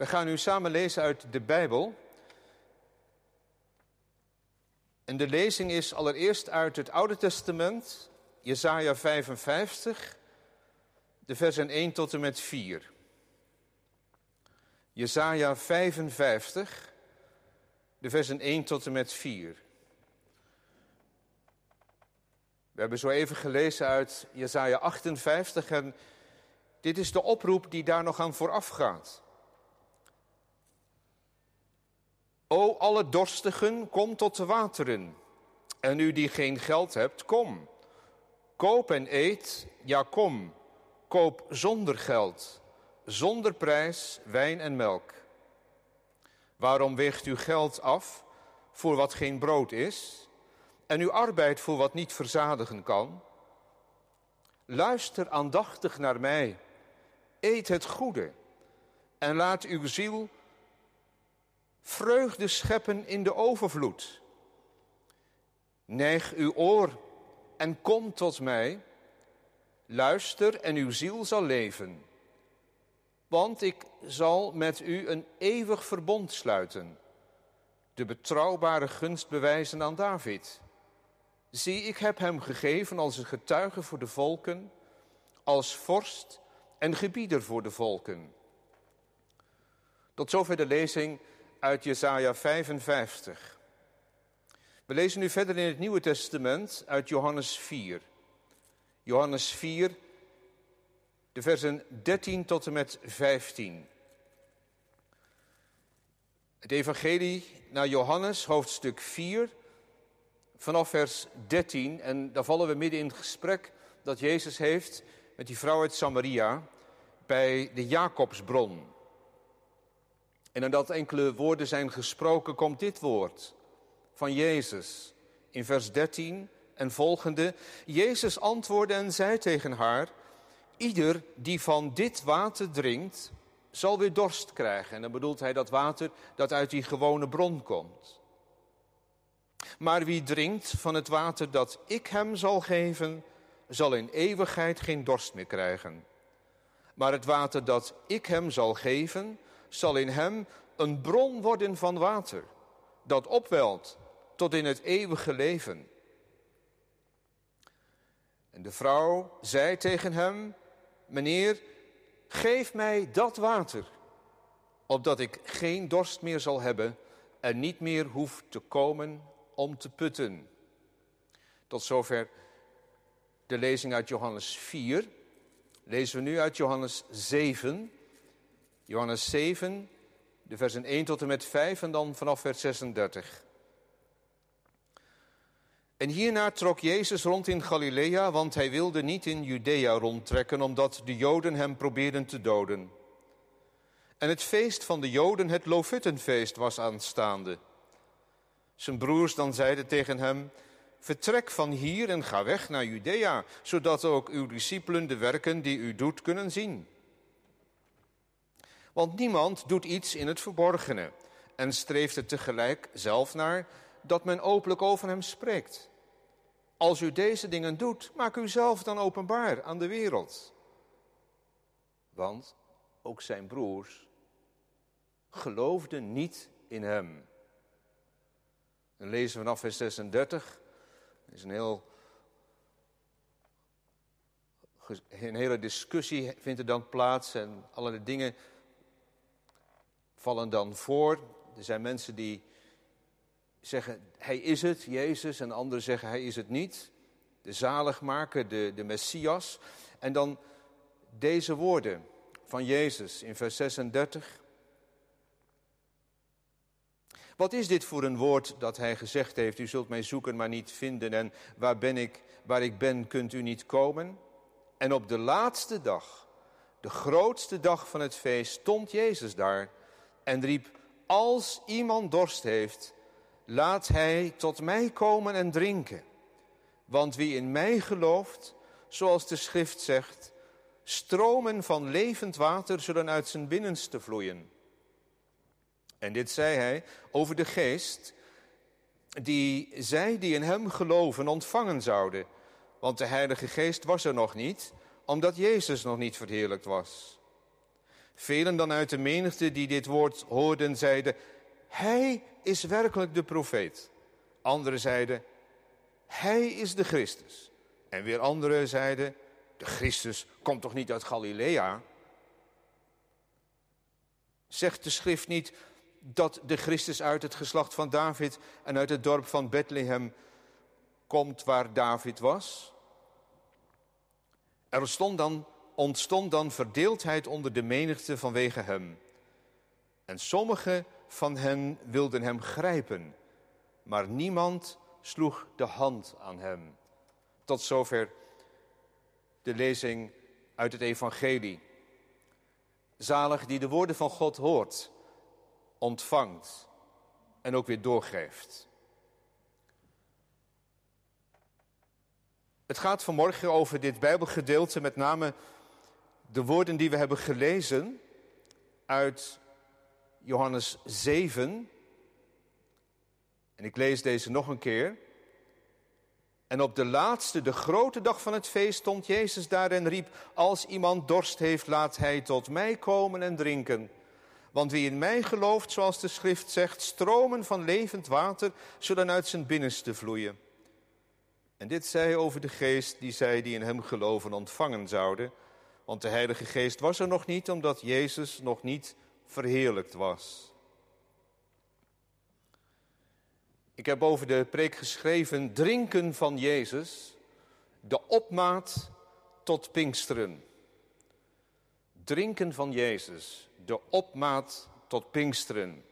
We gaan nu samen lezen uit de Bijbel. En de lezing is allereerst uit het Oude Testament, Jesaja 55, de versen 1 tot en met 4. Jesaja 55, de versen 1 tot en met 4. We hebben zo even gelezen uit Jesaja 58 en dit is de oproep die daar nog aan vooraf gaat. O alle dorstigen, kom tot de wateren. En u die geen geld hebt, kom. Koop en eet, ja kom. Koop zonder geld, zonder prijs, wijn en melk. Waarom weegt u geld af voor wat geen brood is en uw arbeid voor wat niet verzadigen kan? Luister aandachtig naar mij, eet het goede en laat uw ziel vreugde scheppen in de overvloed. Neig uw oor en kom tot mij. Luister en uw ziel zal leven. Want ik zal met u een eeuwig verbond sluiten. De betrouwbare gunst bewijzen aan David. Zie, ik heb hem gegeven als een getuige voor de volken, als vorst en gebieder voor de volken. Tot zover de lezing uit Jesaja 55. We lezen nu verder in het Nieuwe Testament uit Johannes 4. Johannes 4, de versen 13 tot en met 15. Het Evangelie naar Johannes, hoofdstuk 4, vanaf vers 13. En daar vallen we midden in het gesprek dat Jezus heeft met die vrouw uit Samaria bij de Jacobsbron. En nadat enkele woorden zijn gesproken, komt dit woord van Jezus in vers 13 en volgende. Jezus antwoordde en zei tegen haar: Ieder die van dit water drinkt, zal weer dorst krijgen. En dan bedoelt hij dat water dat uit die gewone bron komt. Maar wie drinkt van het water dat ik hem zal geven, zal in eeuwigheid geen dorst meer krijgen. Maar het water dat ik hem zal geven, zal in hem een bron worden van water, dat opwelt tot in het eeuwige leven. En de vrouw zei tegen hem, meneer, geef mij dat water, opdat ik geen dorst meer zal hebben en niet meer hoef te komen om te putten. Tot zover de lezing uit Johannes 4. Lezen we nu uit Johannes 7, Johannes 7, de versen 1 tot en met 5 en dan vanaf vers 36. En hierna trok Jezus rond in Galilea, want hij wilde niet in Judea rondtrekken, omdat de Joden hem probeerden te doden. En het feest van de Joden, het Lofutenfeest, was aanstaande. Zijn broers dan zeiden tegen hem, vertrek van hier en ga weg naar Judea, zodat ook uw discipelen de werken die u doet kunnen zien. Want niemand doet iets in het verborgene en streeft er tegelijk zelf naar dat men openlijk over hem spreekt. Als u deze dingen doet, maak u zelf dan openbaar aan de wereld. Want ook zijn broers geloofden niet in hem. En lezen we vanaf vers 36. Er is een heel een hele discussie vindt er dan plaats en allerlei dingen vallen dan voor. Er zijn mensen die zeggen, hij is het, Jezus, en anderen zeggen, hij is het niet. De zaligmaker, de, de Messias. En dan deze woorden van Jezus in vers 36. Wat is dit voor een woord dat hij gezegd heeft, u zult mij zoeken maar niet vinden en waar ben ik, waar ik ben kunt u niet komen? En op de laatste dag, de grootste dag van het feest, stond Jezus daar en riep, als iemand dorst heeft, laat hij tot mij komen en drinken. Want wie in mij gelooft, zoals de schrift zegt, stromen van levend water zullen uit zijn binnenste vloeien. En dit zei hij over de geest, die zij die in hem geloven ontvangen zouden. Want de Heilige Geest was er nog niet, omdat Jezus nog niet verheerlijkt was. Velen dan uit de menigte die dit woord hoorden zeiden, hij is werkelijk de profeet. Anderen zeiden, hij is de Christus. En weer anderen zeiden, de Christus komt toch niet uit Galilea? Zegt de schrift niet dat de Christus uit het geslacht van David en uit het dorp van Bethlehem komt waar David was? Er stond dan, ontstond dan verdeeldheid onder de menigte vanwege hem. En sommigen van hen wilden hem grijpen, maar niemand sloeg de hand aan hem. Tot zover de lezing uit het Evangelie. Zalig die de woorden van God hoort, ontvangt en ook weer doorgeeft. Het gaat vanmorgen over dit Bijbelgedeelte, met name de woorden die we hebben gelezen uit Johannes 7. En ik lees deze nog een keer. En op de laatste, de grote dag van het feest, stond Jezus daar en riep: Als iemand dorst heeft, laat hij tot mij komen en drinken. Want wie in mij gelooft, zoals de schrift zegt, stromen van levend water zullen uit zijn binnenste vloeien. En dit zei over de geest die zij die in hem geloven ontvangen zouden. Want de Heilige Geest was er nog niet, omdat Jezus nog niet verheerlijkt was. Ik heb over de preek geschreven, drinken van Jezus, de opmaat tot Pinksteren. Drinken van Jezus, de opmaat tot Pinksteren.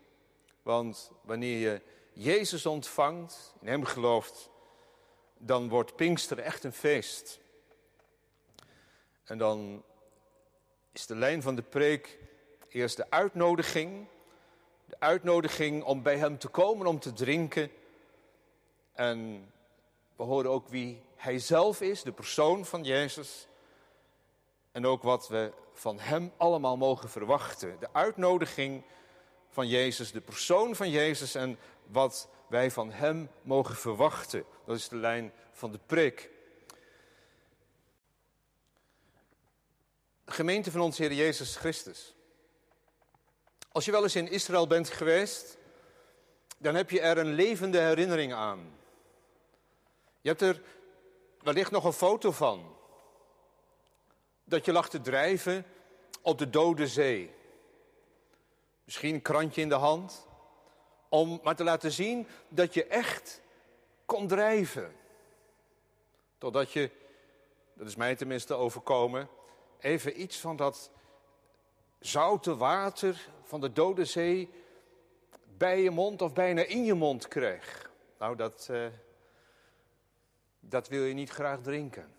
Want wanneer je Jezus ontvangt, in Hem gelooft, dan wordt Pinksteren echt een feest. En dan is de lijn van de preek eerst de uitnodiging. De uitnodiging om bij Hem te komen om te drinken. En we horen ook wie Hij zelf is, de persoon van Jezus. En ook wat we van Hem allemaal mogen verwachten. De uitnodiging van Jezus, de persoon van Jezus en wat wij van Hem mogen verwachten. Dat is de lijn van de preek. Gemeente van ons Heer Jezus Christus. Als je wel eens in Israël bent geweest, dan heb je er een levende herinnering aan. Je hebt er wellicht nog een foto van. Dat je lag te drijven op de dode zee. Misschien een krantje in de hand. Om maar te laten zien dat je echt kon drijven. Totdat je, dat is mij tenminste overkomen, even iets van dat zoute water van de dode zee bij je mond of bijna in je mond kreeg. Nou, dat, uh, dat wil je niet graag drinken.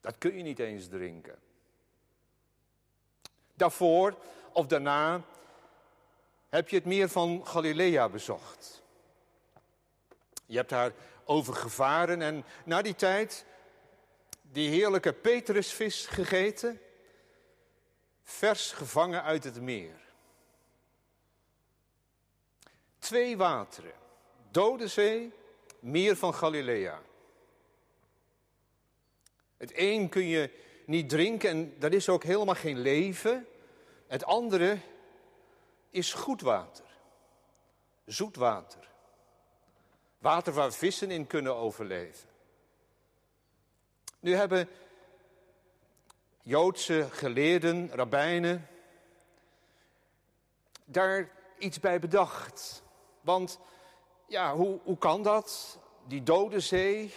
Dat kun je niet eens drinken. Daarvoor of daarna heb je het meer van Galilea bezocht. Je hebt daar over gevaren en na die tijd die heerlijke Petrusvis gegeten, vers gevangen uit het meer. Twee wateren, Dode Zee, meer van Galilea. Het een kun je niet drinken en dat is ook helemaal geen leven. Het andere is goed water, zoet water. Water waar vissen in kunnen overleven. Nu hebben Joodse geleerden, rabbijnen, daar iets bij bedacht. Want ja, hoe, hoe kan dat? Die dode zee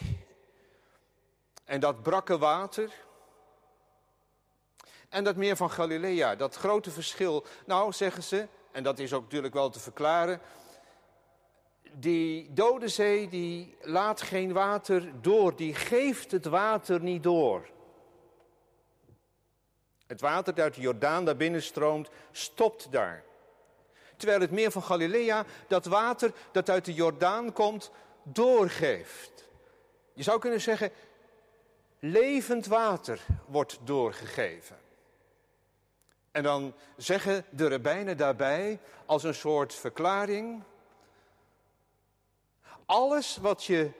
en dat brakke water. En dat meer van Galilea, dat grote verschil. Nou, zeggen ze, en dat is ook natuurlijk wel te verklaren. Die dode zee die laat geen water door, die geeft het water niet door. Het water dat uit de Jordaan daar binnen stroomt, stopt daar. Terwijl het meer van Galilea dat water dat uit de Jordaan komt, doorgeeft. Je zou kunnen zeggen, levend water wordt doorgegeven. En dan zeggen de rabbijnen daarbij als een soort verklaring: alles wat je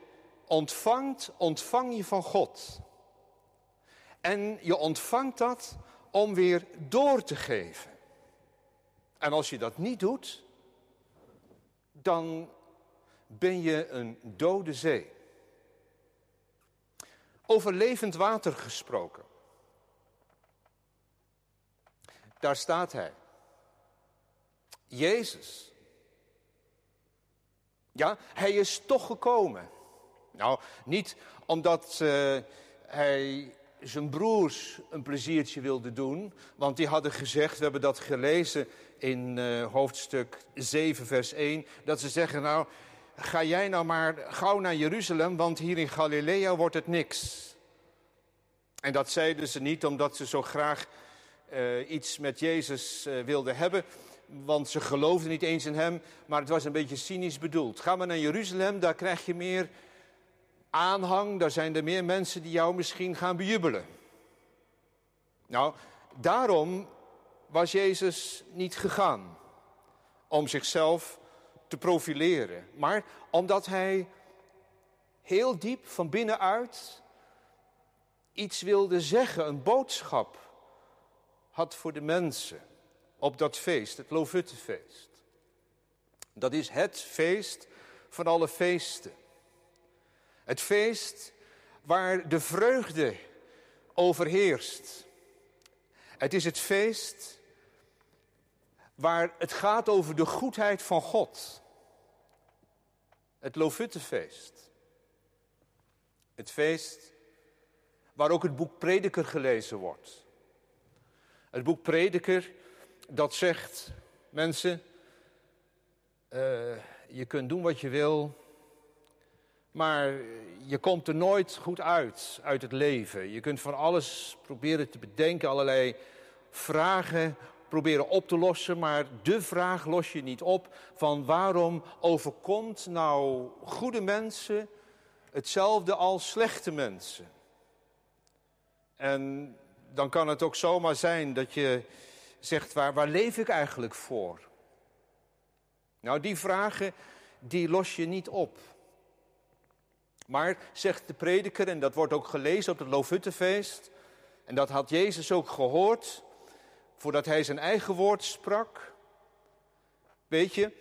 ontvangt, ontvang je van God. En je ontvangt dat om weer door te geven. En als je dat niet doet, dan ben je een dode zee. Over levend water gesproken. Daar staat hij. Jezus. Ja, hij is toch gekomen. Nou, niet omdat uh, hij zijn broers een pleziertje wilde doen. Want die hadden gezegd, we hebben dat gelezen in uh, hoofdstuk 7, vers 1. Dat ze zeggen, nou, ga jij nou maar gauw naar Jeruzalem, want hier in Galilea wordt het niks. En dat zeiden ze niet omdat ze zo graag uh, iets met Jezus wilden hebben, want ze geloofden niet eens in hem, maar het was een beetje cynisch bedoeld. Ga maar naar Jeruzalem, daar krijg je meer aanhang, daar zijn er meer mensen die jou misschien gaan bejubelen. Nou, daarom was Jezus niet gegaan om zichzelf te profileren, maar omdat hij heel diep van binnenuit iets wilde zeggen, een boodschap had voor de mensen op dat feest, het Lovuttefeest. Dat is het feest van alle feesten. Het feest waar de vreugde overheerst. Het is het feest waar het gaat over de goedheid van God. Het Lovuttefeest. Het feest waar ook het boek Prediker gelezen wordt. Het boek Prediker dat zegt, mensen, uh, je kunt doen wat je wil, maar je komt er nooit goed uit, uit het leven. Je kunt van alles proberen te bedenken, allerlei vragen proberen op te lossen, maar de vraag los je niet op van waarom overkomt nou goede mensen hetzelfde als slechte mensen? En dan kan het ook zomaar zijn dat je zegt, waar, waar leef ik eigenlijk voor? Nou, die vragen, die los je niet op. Maar, zegt de prediker, en dat wordt ook gelezen op het Lovuttefeest, en dat had Jezus ook gehoord, voordat hij zijn eigen woord sprak. Weet je,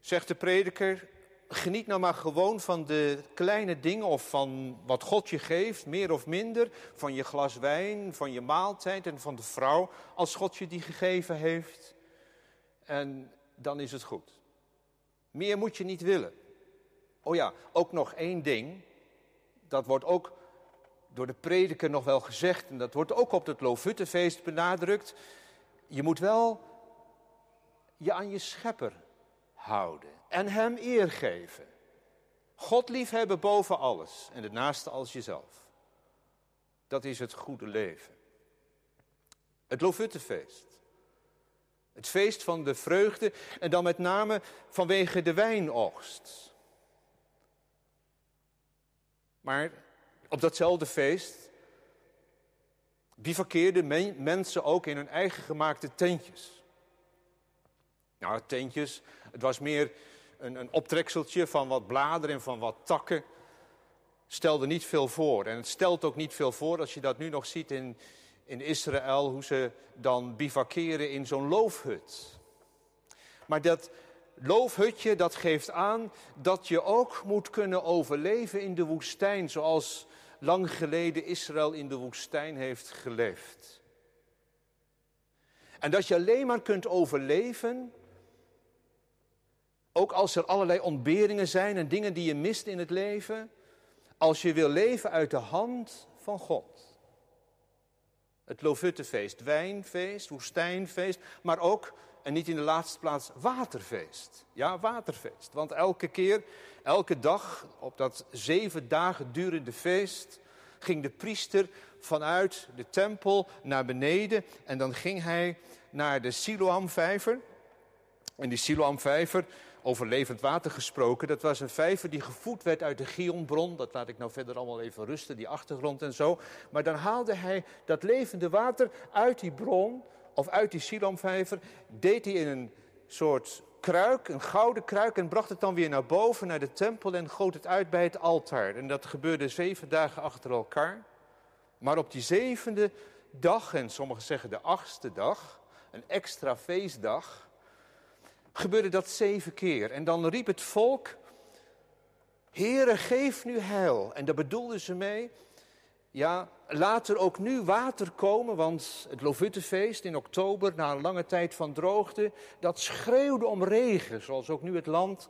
zegt de prediker, geniet nou maar gewoon van de kleine dingen of van wat God je geeft, meer of minder. Van je glas wijn, van je maaltijd en van de vrouw, als God je die gegeven heeft. En dan is het goed. Meer moet je niet willen. Oh ja, ook nog één ding. Dat wordt ook door de prediker nog wel gezegd. En dat wordt ook op het Lovuttefeest benadrukt. Je moet wel je aan je schepper houden en hem eer geven. God liefhebben boven alles en de naaste als jezelf. Dat is het goede leven. Het Lovuttefeest. Het feest van de vreugde en dan met name vanwege de wijnoogst. Maar op datzelfde feest bivakkeerden mensen ook in hun eigen gemaakte tentjes. Nou, tentjes, het was meer een, een optrekseltje van wat bladeren en van wat takken. Stelde niet veel voor. En het stelt ook niet veel voor als je dat nu nog ziet in, in Israël, hoe ze dan bivakeren in zo'n loofhut. Maar dat loofhutje, dat geeft aan dat je ook moet kunnen overleven in de woestijn, zoals lang geleden Israël in de woestijn heeft geleefd. En dat je alleen maar kunt overleven ook als er allerlei ontberingen zijn en dingen die je mist in het leven. Als je wil leven uit de hand van God. Het Lovuttefeest, wijnfeest, woestijnfeest, maar ook, en niet in de laatste plaats, waterfeest. Ja, waterfeest. Want elke keer, elke dag, op dat zeven dagen durende feest, ging de priester vanuit de tempel naar beneden en dan ging hij naar de Siloamvijver. En die Siloamvijver, over levend water gesproken. Dat was een vijver die gevoed werd uit de Gionbron. Dat laat ik nou verder allemaal even rusten, die achtergrond en zo. Maar dan haalde hij dat levende water uit die bron, of uit die Siloamvijver, deed hij in een soort kruik, een gouden kruik, en bracht het dan weer naar boven, naar de tempel en goot het uit bij het altaar. En dat gebeurde zeven dagen achter elkaar. Maar op die zevende dag, en sommigen zeggen de achtste dag, een extra feestdag, gebeurde dat zeven keer. En dan riep het volk, Heere, geef nu heil. En daar bedoelden ze mee, ja, laat er ook nu water komen, want het Lovuttefeest in oktober, na een lange tijd van droogte, dat schreeuwde om regen, zoals ook nu het land.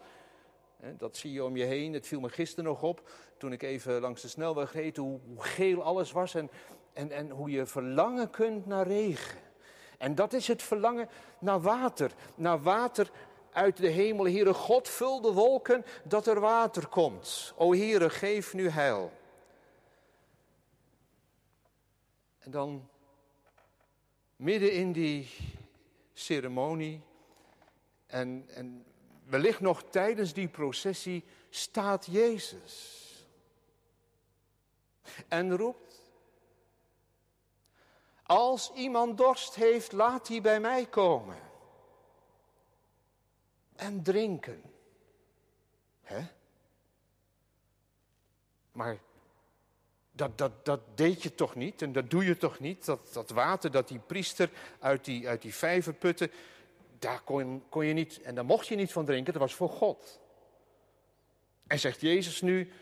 Dat zie je om je heen. Het viel me gisteren nog op, toen ik even langs de snelweg reed, hoe, geel alles was en, en, en hoe je verlangen kunt naar regen. En dat is het verlangen naar water, naar water uit de hemel. Heere God, vul de wolken dat er water komt. O Heere, geef nu heil. En dan midden in die ceremonie en, en wellicht nog tijdens die processie staat Jezus. En roept, als iemand dorst heeft, laat hij bij mij komen. En drinken. Hè? Maar dat, dat, dat deed je toch niet en dat doe je toch niet? Dat, dat water dat die priester uit die, uit die vijver putte, daar kon, kon je niet, en daar mocht je niet van drinken, dat was voor God. En zegt Jezus nu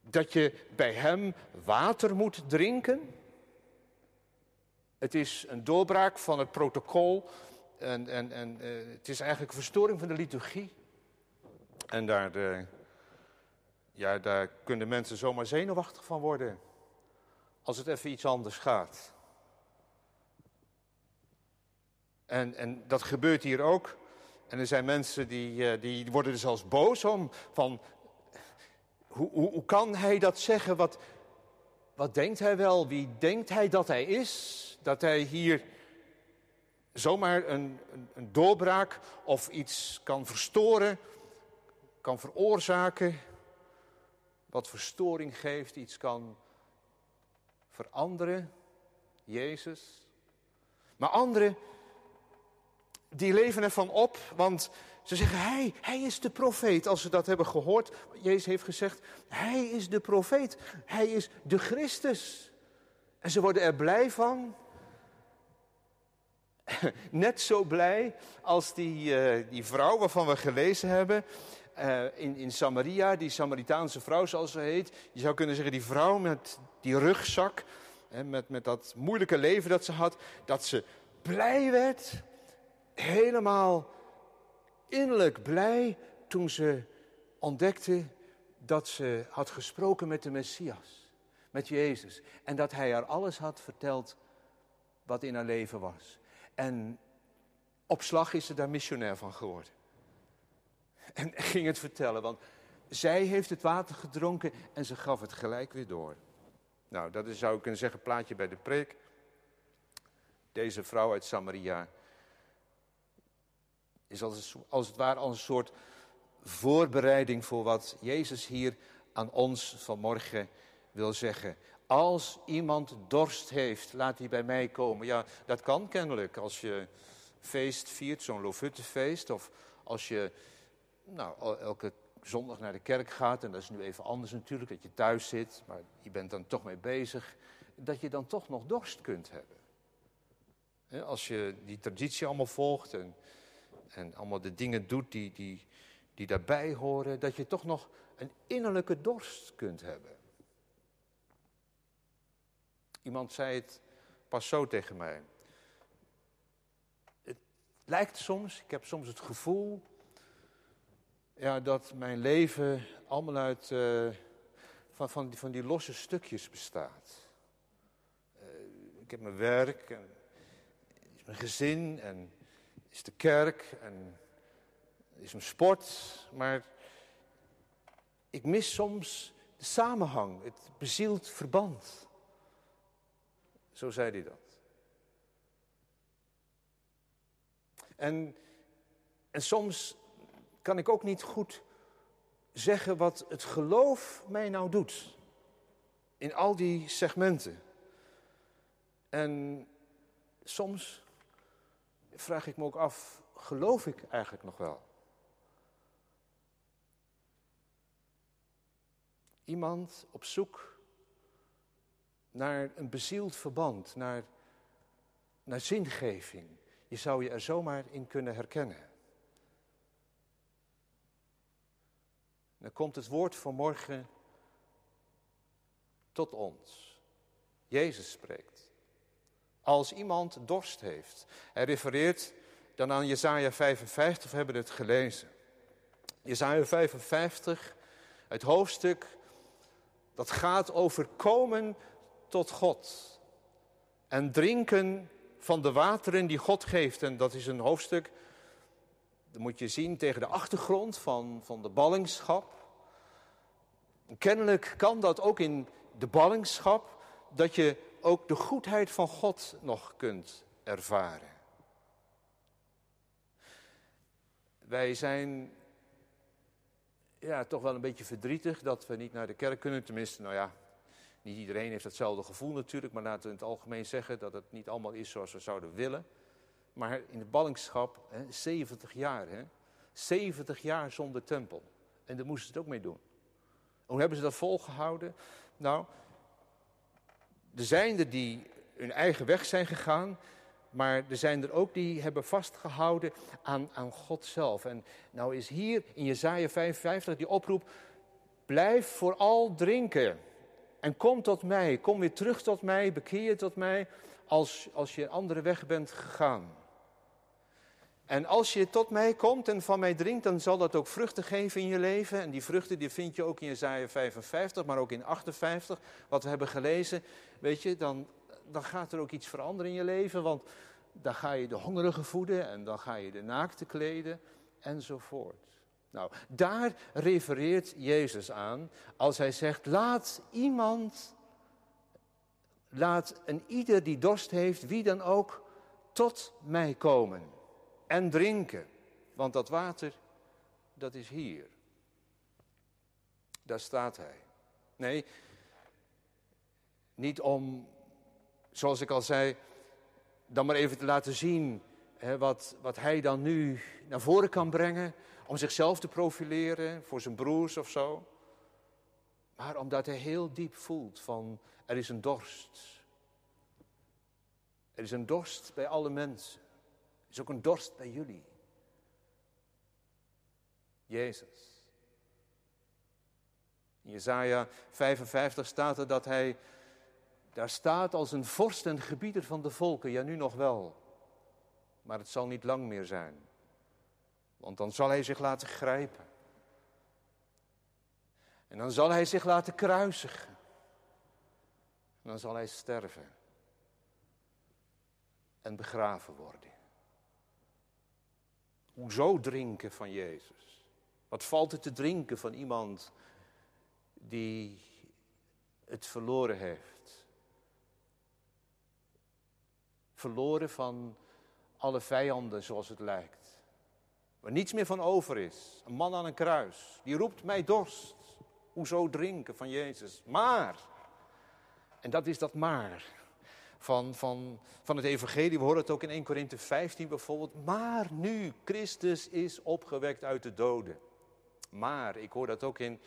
dat je bij hem water moet drinken? Het is een doorbraak van het protocol en, en, en uh, het is eigenlijk een verstoring van de liturgie. En daar... De, ja, daar kunnen mensen zomaar zenuwachtig van worden. Als het even iets anders gaat. En, en dat gebeurt hier ook. En er zijn mensen die, eh, die worden er zelfs boos om. Van, hoe, hoe, hoe kan hij dat zeggen? Wat, wat denkt hij wel? Wie denkt hij dat hij is? Dat hij hier zomaar een, een, een doorbraak of iets kan verstoren, kan veroorzaken wat verstoring geeft, iets kan veranderen. Jezus. Maar anderen, die leven ervan op, want ze zeggen, hij, hij is de profeet. Als ze dat hebben gehoord, Jezus heeft gezegd, hij is de profeet. Hij is de Christus. En ze worden er blij van. Net zo blij als die, uh, die vrouw waarvan we gelezen hebben. Uh, in, in Samaria, die Samaritaanse vrouw zoals ze heet. Je zou kunnen zeggen, die vrouw met die rugzak, hè, met, met dat moeilijke leven dat ze had, dat ze blij werd, helemaal innerlijk blij toen ze ontdekte dat ze had gesproken met de Messias, met Jezus. En dat hij haar alles had verteld wat in haar leven was. En op slag is ze daar missionair van geworden. En ging het vertellen, want zij heeft het water gedronken en ze gaf het gelijk weer door. Nou, dat is, zou ik kunnen zeggen, plaatje bij de preek. Deze vrouw uit Samaria is als, als het ware als een soort voorbereiding voor wat Jezus hier aan ons vanmorgen wil zeggen. Als iemand dorst heeft, laat hij bij mij komen. Ja, dat kan kennelijk als je feest viert, zo'n Lofuttefeest, of als je nou, elke zondag naar de kerk gaat, en dat is nu even anders natuurlijk, dat je thuis zit, maar je bent dan toch mee bezig, dat je dan toch nog dorst kunt hebben. Als je die traditie allemaal volgt en, en allemaal de dingen doet die, die, die daarbij horen, dat je toch nog een innerlijke dorst kunt hebben. Iemand zei het pas zo tegen mij. Het lijkt soms, ik heb soms het gevoel ja, dat mijn leven allemaal uit uh, van, van, die, van die losse stukjes bestaat. Uh, ik heb mijn werk en is mijn gezin en is de kerk en is mijn sport, maar ik mis soms de samenhang, het bezield verband. Zo zei hij dat. En, en soms kan ik ook niet goed zeggen wat het geloof mij nou doet. In al die segmenten. En soms vraag ik me ook af, geloof ik eigenlijk nog wel? Iemand op zoek naar een bezield verband, naar, naar zingeving. Je zou je er zomaar in kunnen herkennen. Dan komt het woord van morgen tot ons. Jezus spreekt. Als iemand dorst heeft. Hij refereert dan aan Jesaja 55, we hebben het gelezen. Jesaja 55, het hoofdstuk dat gaat over komen tot God. En drinken van de wateren die God geeft. En dat is een hoofdstuk, dat moet je zien tegen de achtergrond van, van de ballingschap. kennelijk kan dat ook in de ballingschap, dat je ook de goedheid van God nog kunt ervaren. Wij zijn ja, toch wel een beetje verdrietig dat we niet naar de kerk kunnen. Tenminste, nou ja, niet iedereen heeft hetzelfde gevoel natuurlijk, maar laten we in het algemeen zeggen dat het niet allemaal is zoals we zouden willen. Maar in de ballingschap, hè, 70 jaar, hè, 70 jaar zonder tempel. En daar moesten ze het ook mee doen. Hoe hebben ze dat volgehouden? Nou, er zijn er die hun eigen weg zijn gegaan, maar er zijn er ook die hebben vastgehouden aan, aan God zelf. En nou is hier in Jezaja 55 die oproep, blijf vooral drinken. En kom tot mij, kom weer terug tot mij, bekeer je tot mij als, als je een andere weg bent gegaan. En als je tot mij komt en van mij drinkt, dan zal dat ook vruchten geven in je leven. En die vruchten die vind je ook in Jezaja 55, maar ook in 58, wat we hebben gelezen. Weet je, dan, dan gaat er ook iets veranderen in je leven, want dan ga je de hongerigen voeden en dan ga je de naakte kleden enzovoort. Nou, daar refereert Jezus aan als hij zegt: laat iemand, laat een ieder die dorst heeft, wie dan ook, tot mij komen en drinken. Want dat water, dat is hier. Daar staat hij. Nee, niet om, zoals ik al zei, dan maar even te laten zien wat, wat hij dan nu naar voren kan brengen. Om zichzelf te profileren voor zijn broers of zo. Maar omdat hij heel diep voelt van er is een dorst. Er is een dorst bij alle mensen. Er is ook een dorst bij jullie. Jezus. In Jesaja 55 staat er dat hij daar staat als een vorst en gebieder van de volken. Ja, nu nog wel. Maar het zal niet lang meer zijn. Want dan zal hij zich laten grijpen. En dan zal hij zich laten kruisigen. En dan zal hij sterven. En begraven worden. Hoezo drinken van Jezus? Wat valt er te drinken van iemand die het verloren heeft? Verloren van alle vijanden zoals het lijkt. Waar niets meer van over is. Een man aan een kruis. Die roept mij dorst. Hoezo drinken van Jezus? Maar. En dat is dat maar. Van, van, van het evangelie. We horen het ook in 1 Korinthe 15 bijvoorbeeld. Maar nu, Christus is opgewekt uit de doden. Maar, ik hoor dat ook in,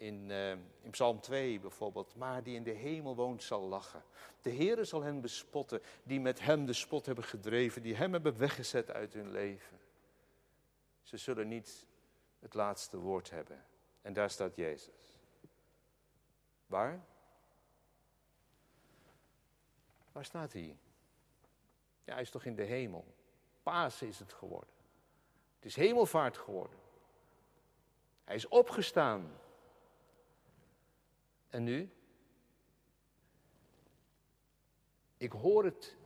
in, uh, in Psalm 2 bijvoorbeeld. Maar die in de hemel woont zal lachen. De Heere zal hen bespotten die met hem de spot hebben gedreven. Die hem hebben weggezet uit hun leven. Ze zullen niet het laatste woord hebben. En daar staat Jezus. Waar? Waar staat hij? Ja, hij is toch in de hemel. Pasen is het geworden. Het is hemelvaart geworden. Hij is opgestaan. En nu? Ik hoor het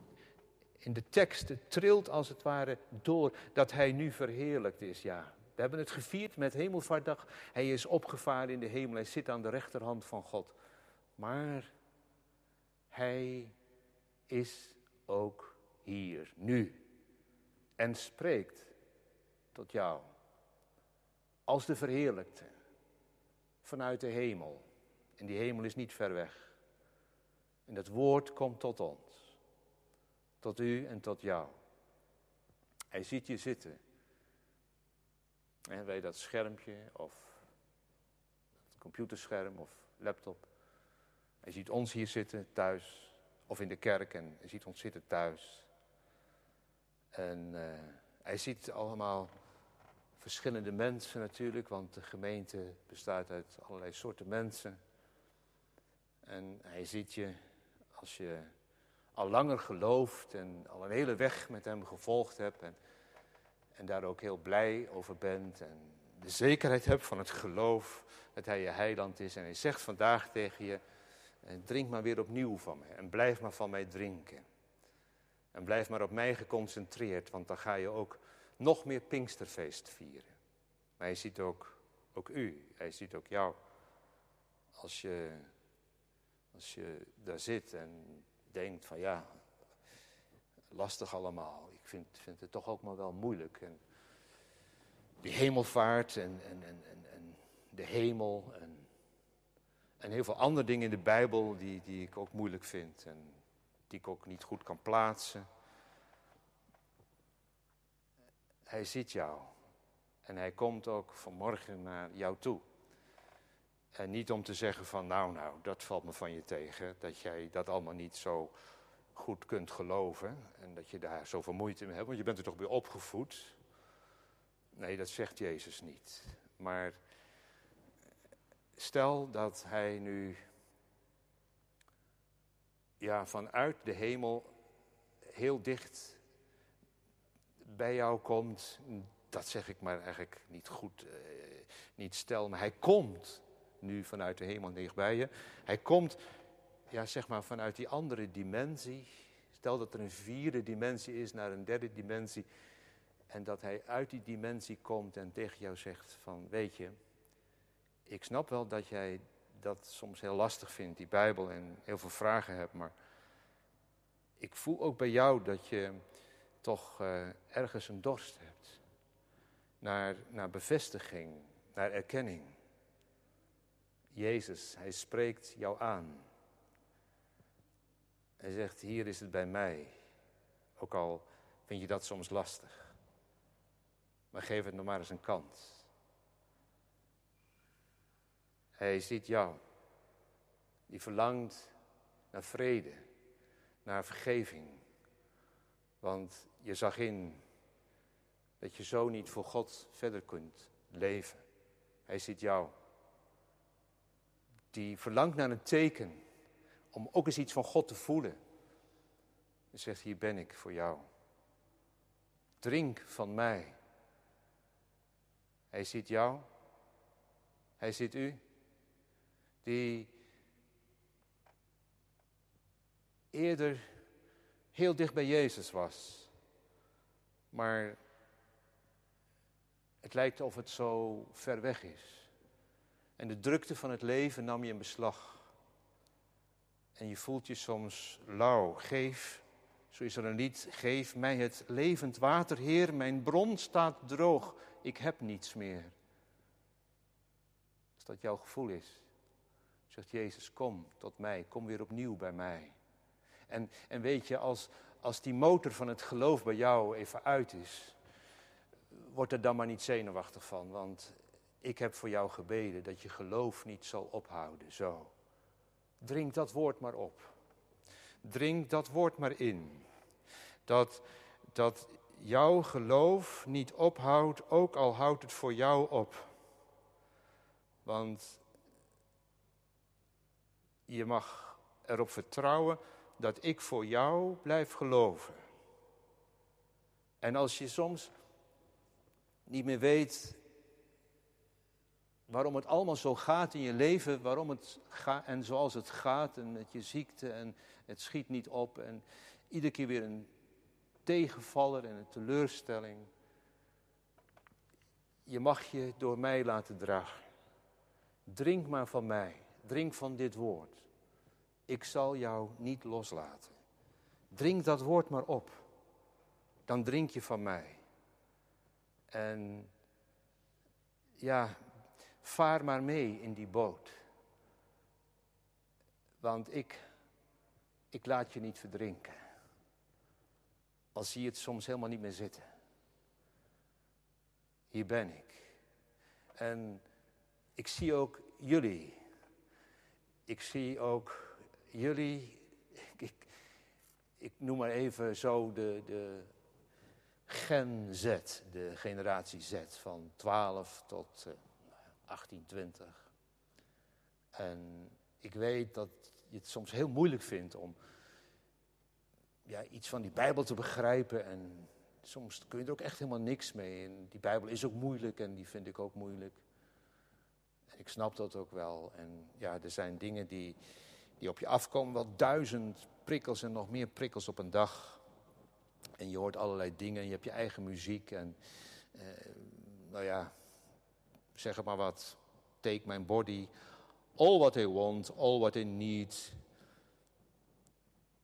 in de tekst, het trilt als het ware door dat hij nu verheerlijkt is. Ja, we hebben het gevierd met Hemelvaartdag. Hij is opgevaren in de hemel, hij zit aan de rechterhand van God. Maar hij is ook hier, nu. En spreekt tot jou. Als de verheerlijkte. Vanuit de hemel. En die hemel is niet ver weg. En dat woord komt tot ons. Tot u en tot jou. Hij ziet je zitten. En bij dat schermpje of het computerscherm of laptop. Hij ziet ons hier zitten thuis, of in de kerk, en hij ziet ons zitten thuis. En uh, hij ziet allemaal verschillende mensen natuurlijk, want de gemeente bestaat uit allerlei soorten mensen. En hij ziet je als je al langer gelooft en al een hele weg met hem gevolgd hebt en, en daar ook heel blij over bent en de zekerheid hebt van het geloof dat hij je heiland is. En hij zegt vandaag tegen je, eh, drink maar weer opnieuw van mij en blijf maar van mij drinken. En blijf maar op mij geconcentreerd, want dan ga je ook nog meer Pinksterfeest vieren. Maar hij ziet ook, ook u, hij ziet ook jou. Als je, als je daar zit en denkt van ja, lastig allemaal. Ik vind, vind het toch ook maar wel moeilijk. En die hemelvaart en, en, en, en, de hemel en, en heel veel andere dingen in de Bijbel die, die ik ook moeilijk vind en die ik ook niet goed kan plaatsen. Hij ziet jou en hij komt ook vanmorgen naar jou toe. En niet om te zeggen van nou nou, dat valt me van je tegen, dat jij dat allemaal niet zo goed kunt geloven en dat je daar zoveel moeite mee hebt, want je bent er toch weer opgevoed. Nee, dat zegt Jezus niet. Maar stel dat hij nu ja, vanuit de hemel heel dicht bij jou komt. Dat zeg ik maar eigenlijk niet goed, eh, niet stel, maar hij komt nu vanuit de hemel dichtbij je. Hij komt, ja, zeg maar, vanuit die andere dimensie. Stel dat er een vierde dimensie is naar een derde dimensie. En dat hij uit die dimensie komt en tegen jou zegt van, weet je, ik snap wel dat jij dat soms heel lastig vindt, die Bijbel, en heel veel vragen hebt, maar ik voel ook bij jou dat je toch uh, ergens een dorst hebt. Naar, naar bevestiging, naar erkenning. Jezus, hij spreekt jou aan. Hij zegt, hier is het bij mij. Ook al vind je dat soms lastig. Maar geef het nog maar eens een kans. Hij ziet jou. Die verlangt naar vrede, naar vergeving. Want je zag in dat je zo niet voor God verder kunt leven. Hij ziet jou die verlangt naar een teken om ook eens iets van God te voelen. Hij zegt, hier ben ik voor jou. Drink van mij. Hij ziet jou. Hij ziet u. Die eerder heel dicht bij Jezus was. Maar het lijkt of het zo ver weg is. En de drukte van het leven nam je in beslag. En je voelt je soms lauw. Geef, zo is er een lied, geef mij het levend water, Heer. Mijn bron staat droog. Ik heb niets meer. Als dat jouw gevoel is, zegt Jezus, kom tot mij. Kom weer opnieuw bij mij. En, en weet je, als, als die motor van het geloof bij jou even uit is, word er dan maar niet zenuwachtig van. Want ik heb voor jou gebeden dat je geloof niet zal ophouden. Zo. Drink dat woord maar op. Drink dat woord maar in. Dat, dat jouw geloof niet ophoudt, ook al houdt het voor jou op. Want je mag erop vertrouwen dat ik voor jou blijf geloven. En als je soms niet meer weet waarom het allemaal zo gaat in je leven, waarom het gaat en zoals het gaat en met je ziekte en het schiet niet op en iedere keer weer een tegenvaller en een teleurstelling. Je mag je door mij laten dragen. Drink maar van mij, drink van dit woord. Ik zal jou niet loslaten. Drink dat woord maar op. Dan drink je van mij. En ja, vaar maar mee in die boot. Want ik, ik laat je niet verdrinken. Al zie je het soms helemaal niet meer zitten. Hier ben ik. En ik zie ook jullie. Ik zie ook jullie, ik, ik, noem maar even zo de, de Gen Z, de generatie Z, van 12 tot uh, 18, 20. En ik weet dat je het soms heel moeilijk vindt om ja, iets van die Bijbel te begrijpen. En soms kun je er ook echt helemaal niks mee. En die Bijbel is ook moeilijk en die vind ik ook moeilijk. En ik snap dat ook wel. En ja, er zijn dingen die, die op je afkomen, wel duizend prikkels en nog meer prikkels op een dag. En je hoort allerlei dingen en je hebt je eigen muziek. En eh, nou ja, zeg maar wat. Take my body. All what I want, all what I need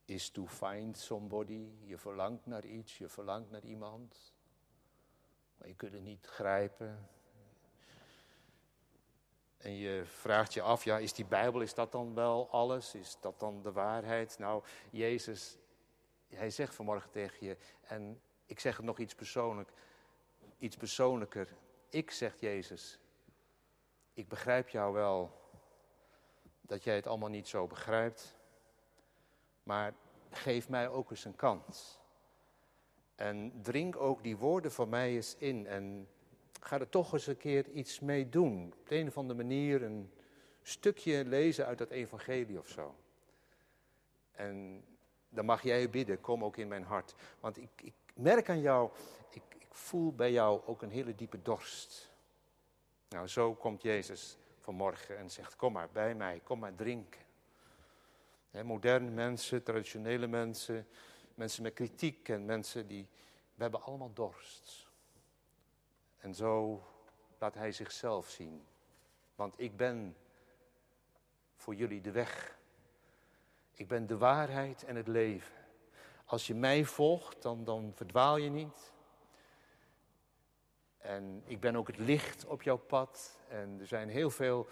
is to find somebody. Je verlangt naar iets, je verlangt naar iemand. Maar je kunt het niet grijpen. En je vraagt je af, ja, is die Bijbel, is dat dan wel alles? Is dat dan de waarheid? Nou, Jezus, hij zegt vanmorgen tegen je, en ik zeg het nog iets persoonlijk, iets persoonlijker. Ik, zegt Jezus, ik begrijp jou wel dat jij het allemaal niet zo begrijpt. Maar geef mij ook eens een kans. En drink ook die woorden van mij eens in. En ga er toch eens een keer iets mee doen. Op de een of andere manier een stukje lezen uit dat evangelie of zo. En dan mag jij bidden, kom ook in mijn hart. Want ik, ik merk aan jou, ik, ik voel bij jou ook een hele diepe dorst. Nou, zo komt Jezus vanmorgen en zegt, kom maar bij mij, kom maar drinken moderne mensen, traditionele mensen, mensen met kritiek en mensen die. We hebben allemaal dorst. En zo laat hij zichzelf zien. Want ik ben voor jullie de weg. Ik ben de waarheid en het leven. Als je mij volgt, dan, dan verdwaal je niet. En ik ben ook het licht op jouw pad. En er zijn heel veel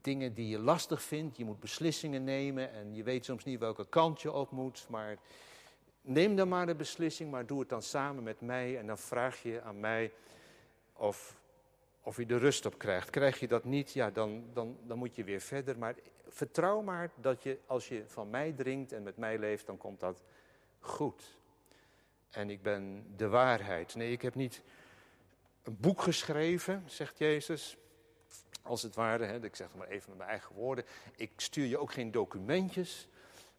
dingen die je lastig vindt. Je moet beslissingen nemen en je weet soms niet welke kant je op moet. Maar neem dan maar de beslissing, maar doe het dan samen met mij. En dan vraag je aan mij of, of je de rust op krijgt. Krijg je dat niet, ja, dan, dan, dan moet je weer verder. Maar vertrouw maar dat je, als je van mij drinkt en met mij leeft, dan komt dat goed. En ik ben de waarheid. Nee, ik heb niet een boek geschreven, zegt Jezus als het ware. Hè, ik zeg het maar even met mijn eigen woorden. Ik stuur je ook geen documentjes,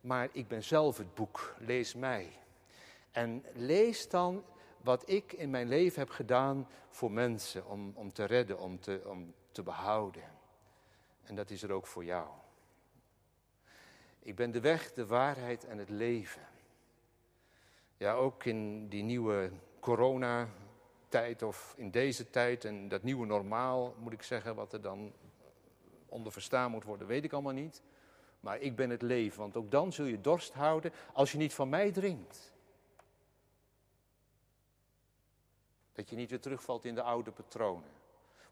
maar ik ben zelf het boek. Lees mij. En lees dan wat ik in mijn leven heb gedaan voor mensen, om, om te redden, om te, om te behouden. En dat is er ook voor jou. Ik ben de weg, de waarheid en het leven. Ja, ook in die nieuwe corona tijd of in deze tijd en dat nieuwe normaal, moet ik zeggen, wat er dan onder verstaan moet worden, weet ik allemaal niet. Maar ik ben het leven, want ook dan zul je dorst houden als je niet van mij drinkt. Dat je niet weer terugvalt in de oude patronen.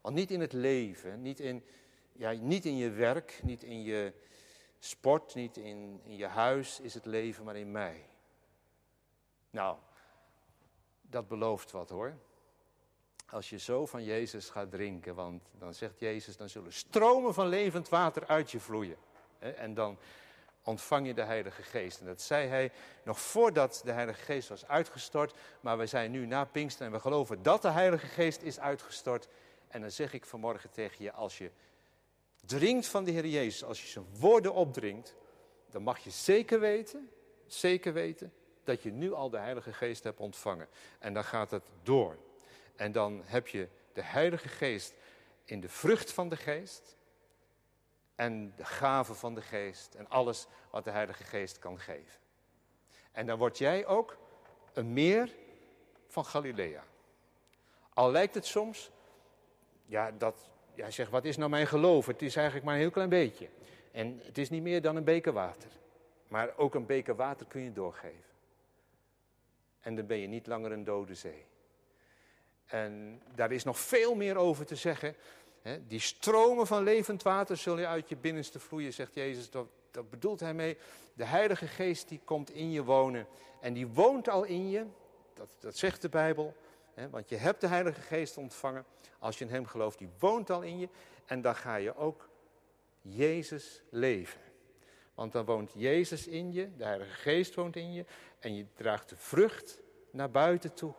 Want niet in het leven, niet in, ja, niet in je werk, niet in je sport, niet in, in je huis is het leven, maar in mij. Nou, dat belooft wat hoor als je zo van Jezus gaat drinken, want dan zegt Jezus, dan zullen stromen van levend water uit je vloeien. En dan ontvang je de Heilige Geest. En dat zei hij nog voordat de Heilige Geest was uitgestort. Maar we zijn nu na Pinkster en we geloven dat de Heilige Geest is uitgestort. En dan zeg ik vanmorgen tegen je, als je drinkt van de Heer Jezus, als je zijn woorden opdringt, dan mag je zeker weten, zeker weten, dat je nu al de Heilige Geest hebt ontvangen. En dan gaat het door. En dan heb je de Heilige Geest in de vrucht van de Geest en de gave van de Geest en alles wat de Heilige Geest kan geven. En dan word jij ook een meer van Galilea. Al lijkt het soms, ja, dat, ja, zeg, wat is nou mijn geloof? Het is eigenlijk maar een heel klein beetje. En het is niet meer dan een beker water. Maar ook een beker water kun je doorgeven. En dan ben je niet langer een dode zee. En daar is nog veel meer over te zeggen. Die stromen van levend water zullen uit je binnenste vloeien, zegt Jezus. Dat, dat bedoelt hij mee. De Heilige Geest die komt in je wonen. En die woont al in je. Dat, dat zegt de Bijbel. Want je hebt de Heilige Geest ontvangen. Als je in Hem gelooft, die woont al in je. En dan ga je ook Jezus leven. Want dan woont Jezus in je, de Heilige Geest woont in je en je draagt de vrucht naar buiten toe.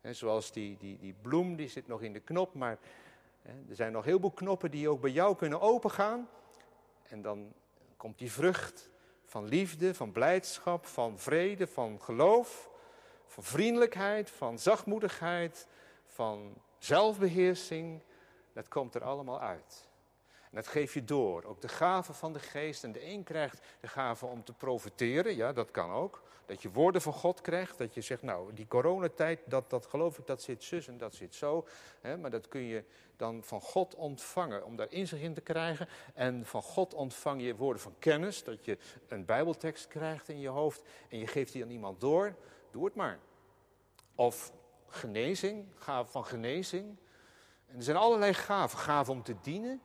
En zoals die, die, die bloem, die zit nog in de knop, maar er zijn nog heel veel knoppen die ook bij jou kunnen opengaan. En dan komt die vrucht van liefde, van blijdschap, van vrede, van geloof, van vriendelijkheid, van zachtmoedigheid, van zelfbeheersing. Dat komt er allemaal uit. En dat geef je door. Ook de gave van de geest. En de een krijgt de gave om te profiteren. Ja, dat kan ook. Dat je woorden van God krijgt. Dat je zegt, nou, die coronatijd, dat, dat geloof ik, dat zit zus en dat zit zo. maar dat kun je dan van God ontvangen. Om daar inzicht in te krijgen. En van God ontvang je woorden van kennis. Dat je een bijbeltekst krijgt in je hoofd. En je geeft die aan iemand door. Doe het maar. Of genezing, gave van genezing. En er zijn allerlei gaven. Gaven om te dienen.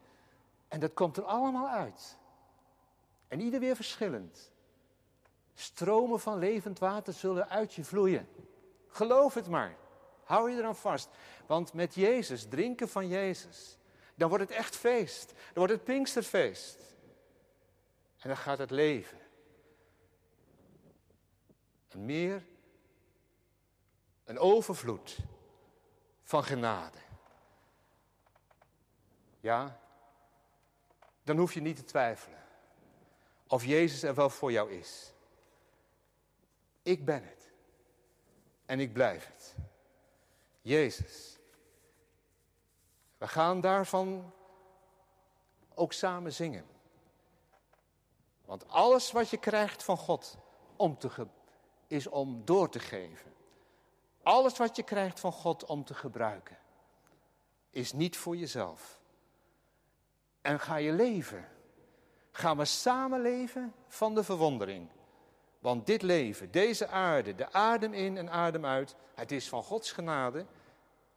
En dat komt er allemaal uit. En ieder weer verschillend. Stromen van levend water zullen uit je vloeien. Geloof het maar. Hou je eraan vast. Want met Jezus, drinken van Jezus, dan wordt het echt feest. Dan wordt het Pinksterfeest. En dan gaat het leven. Een meer, een overvloed van genade. Ja, dan hoef je niet te twijfelen of Jezus er wel voor jou is. Ik ben het. En ik blijf het. Jezus. We gaan daarvan ook samen zingen. Want alles wat je krijgt van God om te is om door te geven. Alles wat je krijgt van God om te gebruiken, is niet voor jezelf. En ga je leven. Gaan we samen leven van de verwondering. Want dit leven, deze aarde, de adem in en adem uit, het is van Gods genade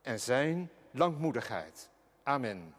en zijn langmoedigheid. Amen.